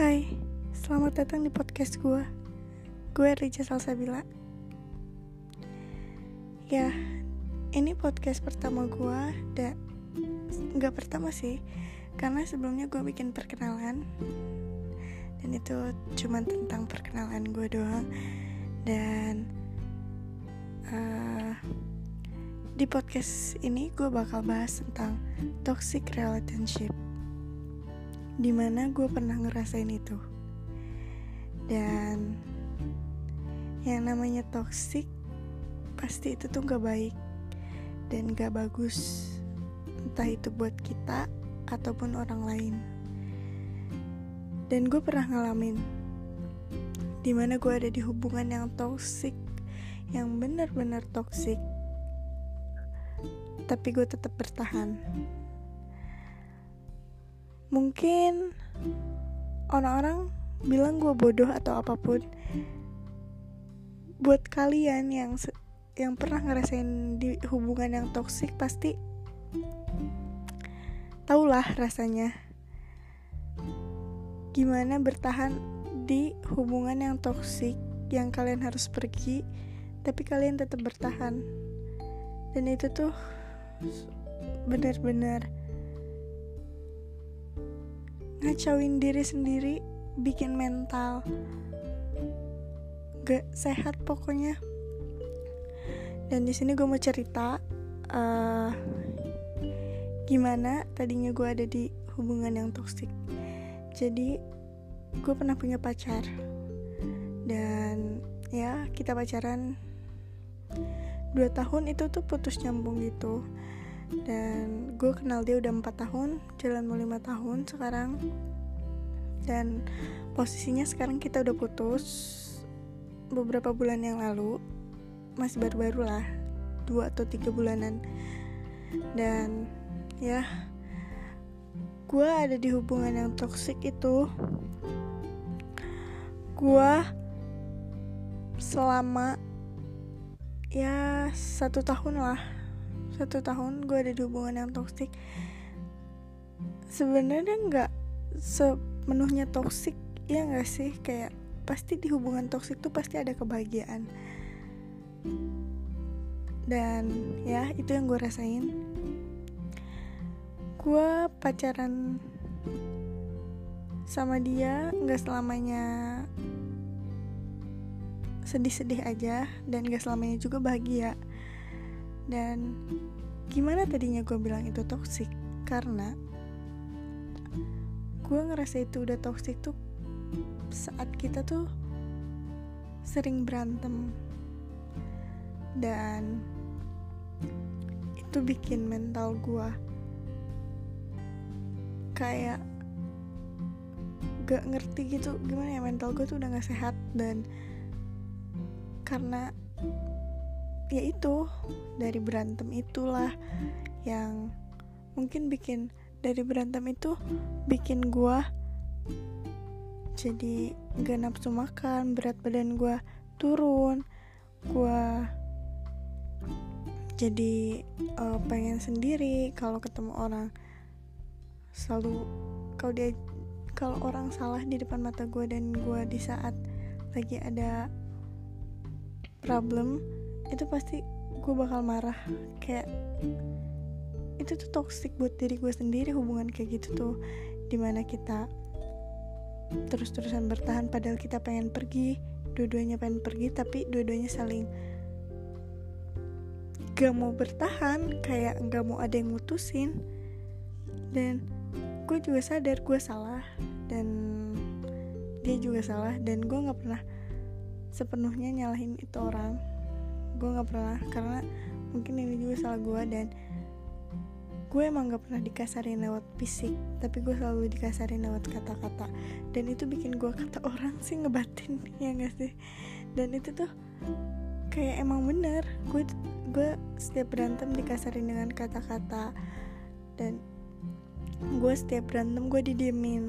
Hai, selamat datang di podcast gue Gue Rija Salsabila. Ya, ini podcast pertama gue Dan Gak pertama sih Karena sebelumnya gue bikin perkenalan Dan itu cuma tentang perkenalan gue doang. Dan uh, Di podcast ini gue bakal bahas tentang Toxic relationship di mana gue pernah ngerasain itu. Dan yang namanya toxic pasti itu tuh gak baik dan gak bagus. Entah itu buat kita ataupun orang lain. Dan gue pernah ngalamin di mana gue ada di hubungan yang toxic yang benar-benar toxic tapi gue tetap bertahan mungkin orang-orang bilang gue bodoh atau apa pun. Buat kalian yang yang pernah ngerasain di hubungan yang toksik pasti tahulah rasanya gimana bertahan di hubungan yang toksik yang kalian harus pergi tapi kalian tetap bertahan. Dan itu tuh benar-benar ngacauin diri sendiri bikin mental gak sehat pokoknya. Dan di sini gue mau cerita uh, gimana tadinya gue ada di hubungan yang toksik jadi gue pernah punya pacar. Dan ya kita pacaran dua tahun itu tuh putus nyambung gitu dan gue kenal dia udah empat tahun jalan mau lima tahun sekarang. Dan posisinya sekarang kita udah putus beberapa bulan yang lalu. Masih baru-baru lah dua atau tiga bulanan. Dan ya gue ada di hubungan yang toksik itu. Gue selama ya satu tahun lah satu tahun gue ada di hubungan yang toksik sebenarnya nggak sepenuhnya toksik ya nggak sih? Kayak pasti di hubungan toksik tuh pasti ada kebahagiaan. Dan ya itu yang gue rasain. Gue pacaran sama dia nggak selamanya sedih-sedih aja dan gak selamanya juga bahagia. Dan gimana tadinya gue bilang itu toksik karena gue ngerasa itu udah toksik tuh saat kita tuh sering berantem. Dan itu bikin mental gue kayak gak ngerti gitu. Gimana ya mental gue tuh udah gak sehat dan karena ya itu dari berantem itulah yang mungkin bikin dari berantem itu bikin gue jadi gak nafsu makan berat badan gue turun gue jadi uh, pengen sendiri. Kalau ketemu orang selalu kalau dia kalau orang salah di depan mata gue dan gue di saat lagi ada problem itu pasti gue bakal marah. Kayak itu tuh toxic buat diri gue sendiri hubungan kayak gitu tuh di mana kita terus-terusan bertahan padahal kita pengen pergi dua-duanya pengen pergi tapi dua-duanya saling gak mau bertahan kayak gak mau ada yang mutusin. Dan gue juga sadar gue salah dan dia juga salah dan gue gak pernah sepenuhnya nyalahin itu orang gue nggak pernah karena mungkin ini juga salah gue dan gue emang gak pernah dikasarin lewat fisik tapi gue selalu dikasarin lewat kata-kata. Dan itu bikin gue kata orang sih ngebatin ya gak sih? Dan itu tuh kayak emang bener gue gue setiap berantem dikasarin dengan kata-kata. Dan gue setiap berantem gue didiemin.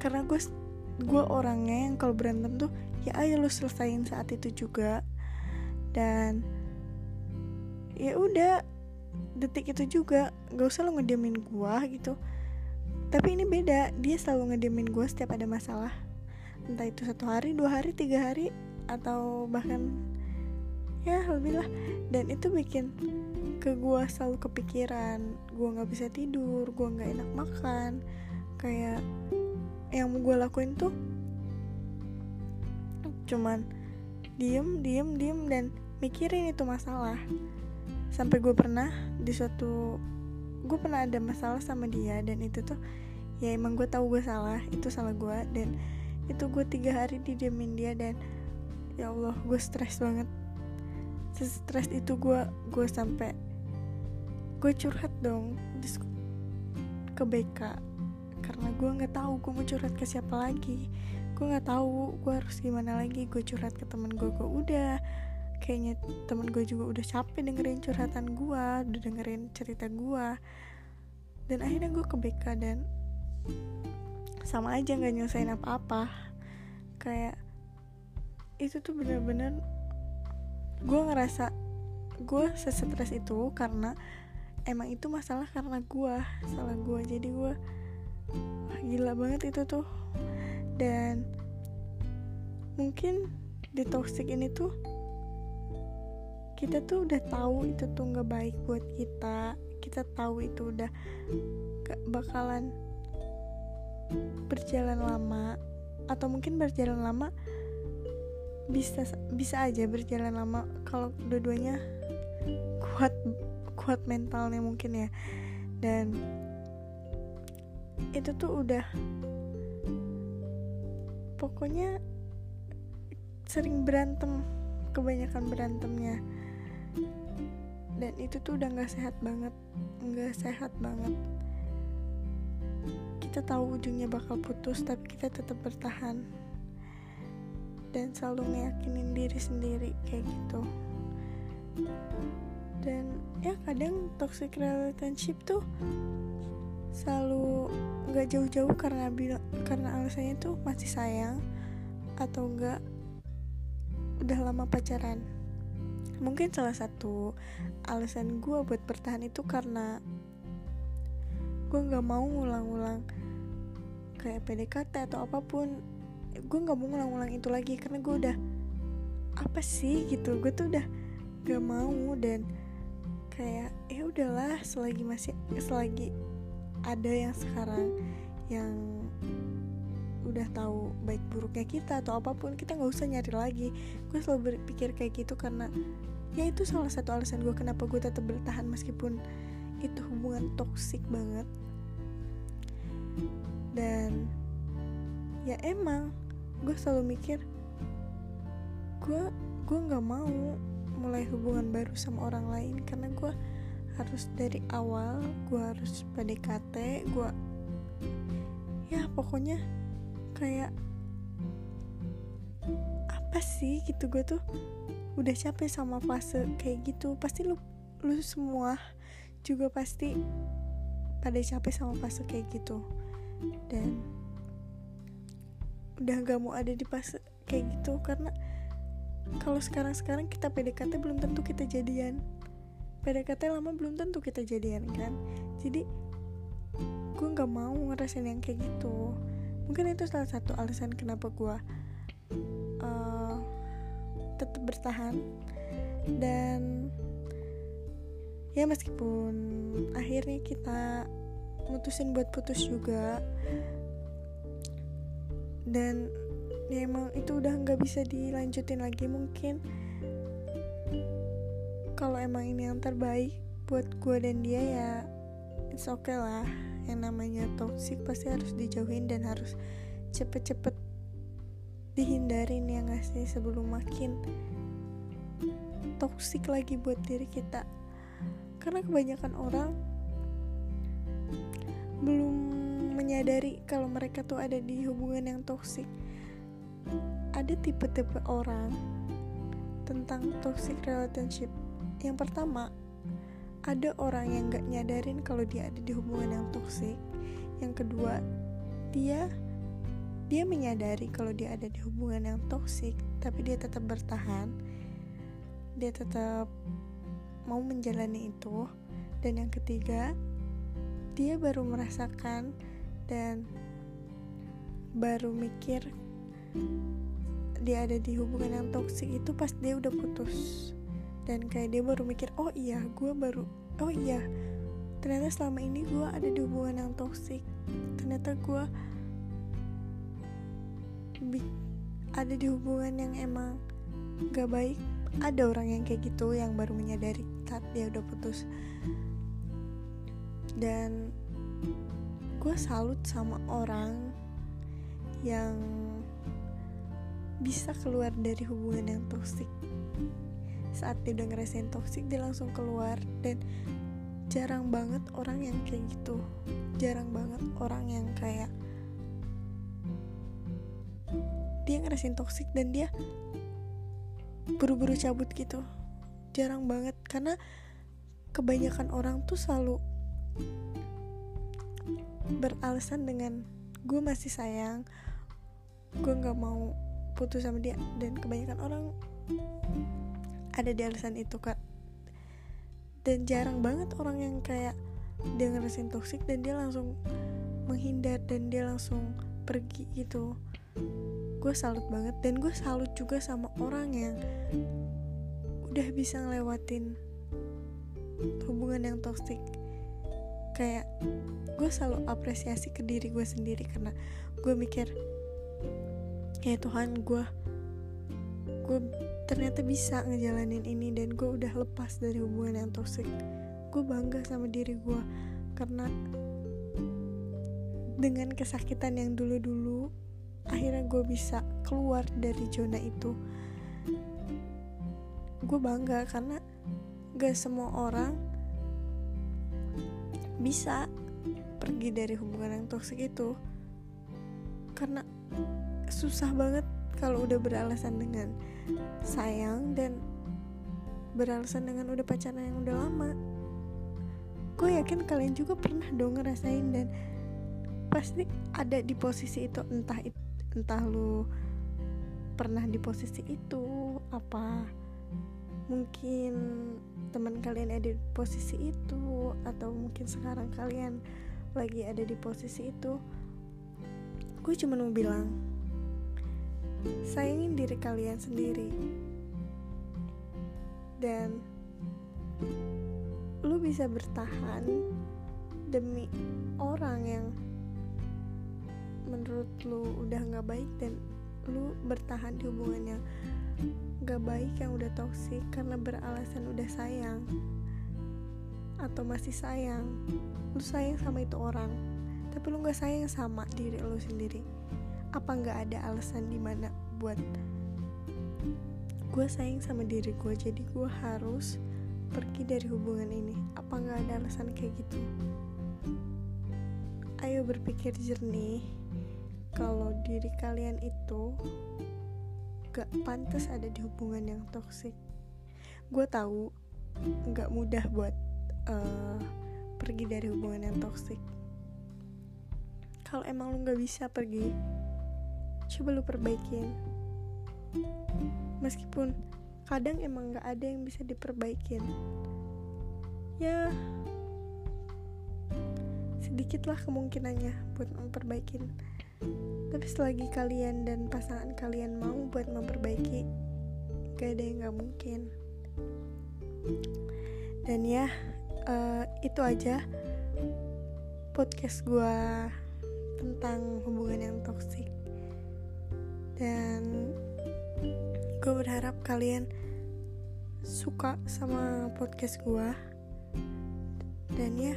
Karena gue gue orangnya yang kalau berantem tuh ya ayo lu selesain saat itu juga dan ya udah detik itu juga gak usah lo ngediamin gua gitu. Tapi ini beda dia selalu ngediemin gue setiap ada masalah. Entah itu satu hari dua hari tiga hari atau bahkan ya lebih lah. Dan itu bikin ke gue selalu kepikiran gue nggak bisa tidur gue nggak enak makan. Kayak yang gue lakuin tuh cuman diem diem diem dan mikirin itu masalah. Sampai gue pernah di suatu gue pernah ada masalah sama dia dan itu tuh ya emang gue tahu gue salah itu salah gue dan itu gue tiga hari didiemin dia dan ya Allah gue stres banget. Stres itu gue gue sampai gue curhat dong ke BK karena gue nggak tahu gue mau curhat ke siapa lagi. Gue nggak tahu gue harus gimana lagi gue curhat ke temen gue gue udah kayaknya temen gue juga udah capek dengerin curhatan gue udah dengerin cerita gue dan akhirnya gue ke BK dan sama aja nggak nyelesain apa-apa. Kayak itu tuh bener-bener gue ngerasa gue sesetres itu karena emang itu masalah karena gue salah gue jadi gue gila banget itu tuh. Dan mungkin di toxic ini tuh kita tuh udah tahu itu tuh nggak baik buat kita. Kita tahu itu udah bakalan berjalan lama. Atau mungkin berjalan lama bisa bisa aja berjalan lama. Kalau dua-duanya kuat kuat mentalnya mungkin ya. Dan itu tuh udah pokoknya sering berantem kebanyakan berantemnya dan itu tuh udah nggak sehat banget nggak sehat banget. Kita tahu ujungnya bakal putus tapi kita tetap bertahan. Dan selalu ngeyakinin diri sendiri kayak gitu. Dan ya kadang toxic relationship tuh selalu nggak jauh-jauh karena karena alasannya tuh masih sayang atau enggak udah lama pacaran mungkin salah satu alasan gue buat bertahan itu karena gue nggak mau ngulang-ngulang kayak PDKT atau apa pun. Gue nggak mau ngulang-ngulang itu lagi karena gue udah apa sih gitu gue tuh udah gak mau dan kayak ya udahlah selagi masih selagi ada yang sekarang yang udah tahu baik buruknya kita atau apa pun kita nggak usah nyari lagi. Gue selalu berpikir kayak gitu karena ya itu salah satu alasan gue kenapa gue tetap bertahan meskipun itu hubungan toksik banget. Dan ya emang gue selalu mikir gue gue nggak mau mulai hubungan baru sama orang lain karena gue harus dari awal gue harus PDKT gue ya pokoknya kayak apa sih gitu gue tuh udah capek sama fase kayak gitu pasti lu lu semua juga pasti pada capek sama fase kayak gitu. Dan udah gak mau ada di fase kayak gitu karena kalau sekarang-sekarang kita PDKT belum tentu kita jadian. PDKT lama belum tentu kita jadian kan? Jadi gue nggak mau ngerasain yang kayak gitu. Mungkin itu salah satu alasan kenapa gue tetap bertahan. Dan ya meskipun akhirnya kita mutusin buat putus juga dan ya emang itu udah nggak bisa dilanjutin lagi mungkin. Kalau emang ini yang terbaik buat gue dan dia ya it's okay lah. Yang namanya toxic pasti harus dijauhin dan harus cepet-cepet dihindarin ya gak sih sebelum makin toxic lagi buat diri kita karena kebanyakan orang belum menyadari kalau mereka tuh ada di hubungan yang toksik. Ada tipe-tipe orang tentang toxic relationship. Yang pertama, ada orang yang gak nyadarin kalau dia ada di hubungan yang toksik. Yang kedua, dia dia menyadari kalau dia ada di hubungan yang toksik, tapi dia tetap bertahan. Dia tetap mau menjalani itu. Dan yang ketiga, dia baru merasakan dan baru mikir dia ada di hubungan yang toksik itu pas dia udah putus dan kayak dia baru mikir oh iya gue baru oh iya ternyata selama ini gue ada di hubungan yang toksik ternyata gue ada di hubungan yang emang gak baik. Ada orang yang kayak gitu yang baru menyadari saat dia udah putus. Dan gue salut sama orang yang bisa keluar dari hubungan yang toksik saat dia udah ngerasain toksik dia langsung keluar. Dan jarang banget orang yang kayak gitu. Jarang banget orang yang kayak dia ngerasain toksik dan dia buru-buru cabut gitu. Jarang banget karena kebanyakan orang tuh selalu beralasan dengan gue masih sayang gue nggak mau putus sama dia. Dan kebanyakan orang ada di alasan itu kak. Dan jarang banget orang yang kayak dia ngerasain toksik dan dia langsung menghindar dan dia langsung pergi gitu gue salut banget dan gue salut juga sama orang yang udah bisa ngelewatin hubungan yang toxic. Kayak gue selalu apresiasi ke diri gue sendiri karena gue mikir ya Tuhan gue gue ternyata bisa ngejalanin ini dan gue udah lepas dari hubungan yang toxic. Gue bangga sama diri gue karena dengan kesakitan yang dulu-dulu akhirnya gue bisa keluar dari zona itu. Gue bangga karena gak semua orang bisa pergi dari hubungan yang toksik itu. Karena susah banget kalau udah beralasan dengan sayang dan beralasan dengan udah pacaran yang udah lama. Gue yakin kalian juga pernah dong ngerasain dan pasti ada di posisi itu entah itu entah lu pernah di posisi itu apa mungkin teman kalian ada di posisi itu atau mungkin sekarang kalian lagi ada di posisi itu gue cuma mau bilang sayangin diri kalian sendiri. Dan lu bisa bertahan demi orang yang menurut lu udah nggak baik dan lu bertahan di hubungan yang gak baik yang udah toksik karena beralasan udah sayang atau masih sayang lu sayang sama itu orang tapi lu nggak sayang sama diri lu sendiri apa nggak ada alasan di mana buat gue sayang sama diri gue jadi gue harus pergi dari hubungan ini. Apa nggak ada alasan kayak gitu? Ayo berpikir jernih kalau diri kalian itu gak pantas ada di hubungan yang toksik gue tahu gak mudah buat uh, pergi dari hubungan yang toksik kalau emang lu gak bisa pergi coba lu perbaikin. Meskipun kadang emang gak ada yang bisa diperbaikin. Ya sedikitlah kemungkinannya buat memperbaikin tapi selagi kalian dan pasangan kalian mau buat memperbaiki gak ada yang gak mungkin. Dan ya uh, itu aja podcast gue tentang hubungan yang toksik dan gue berharap kalian suka sama podcast gue dan ya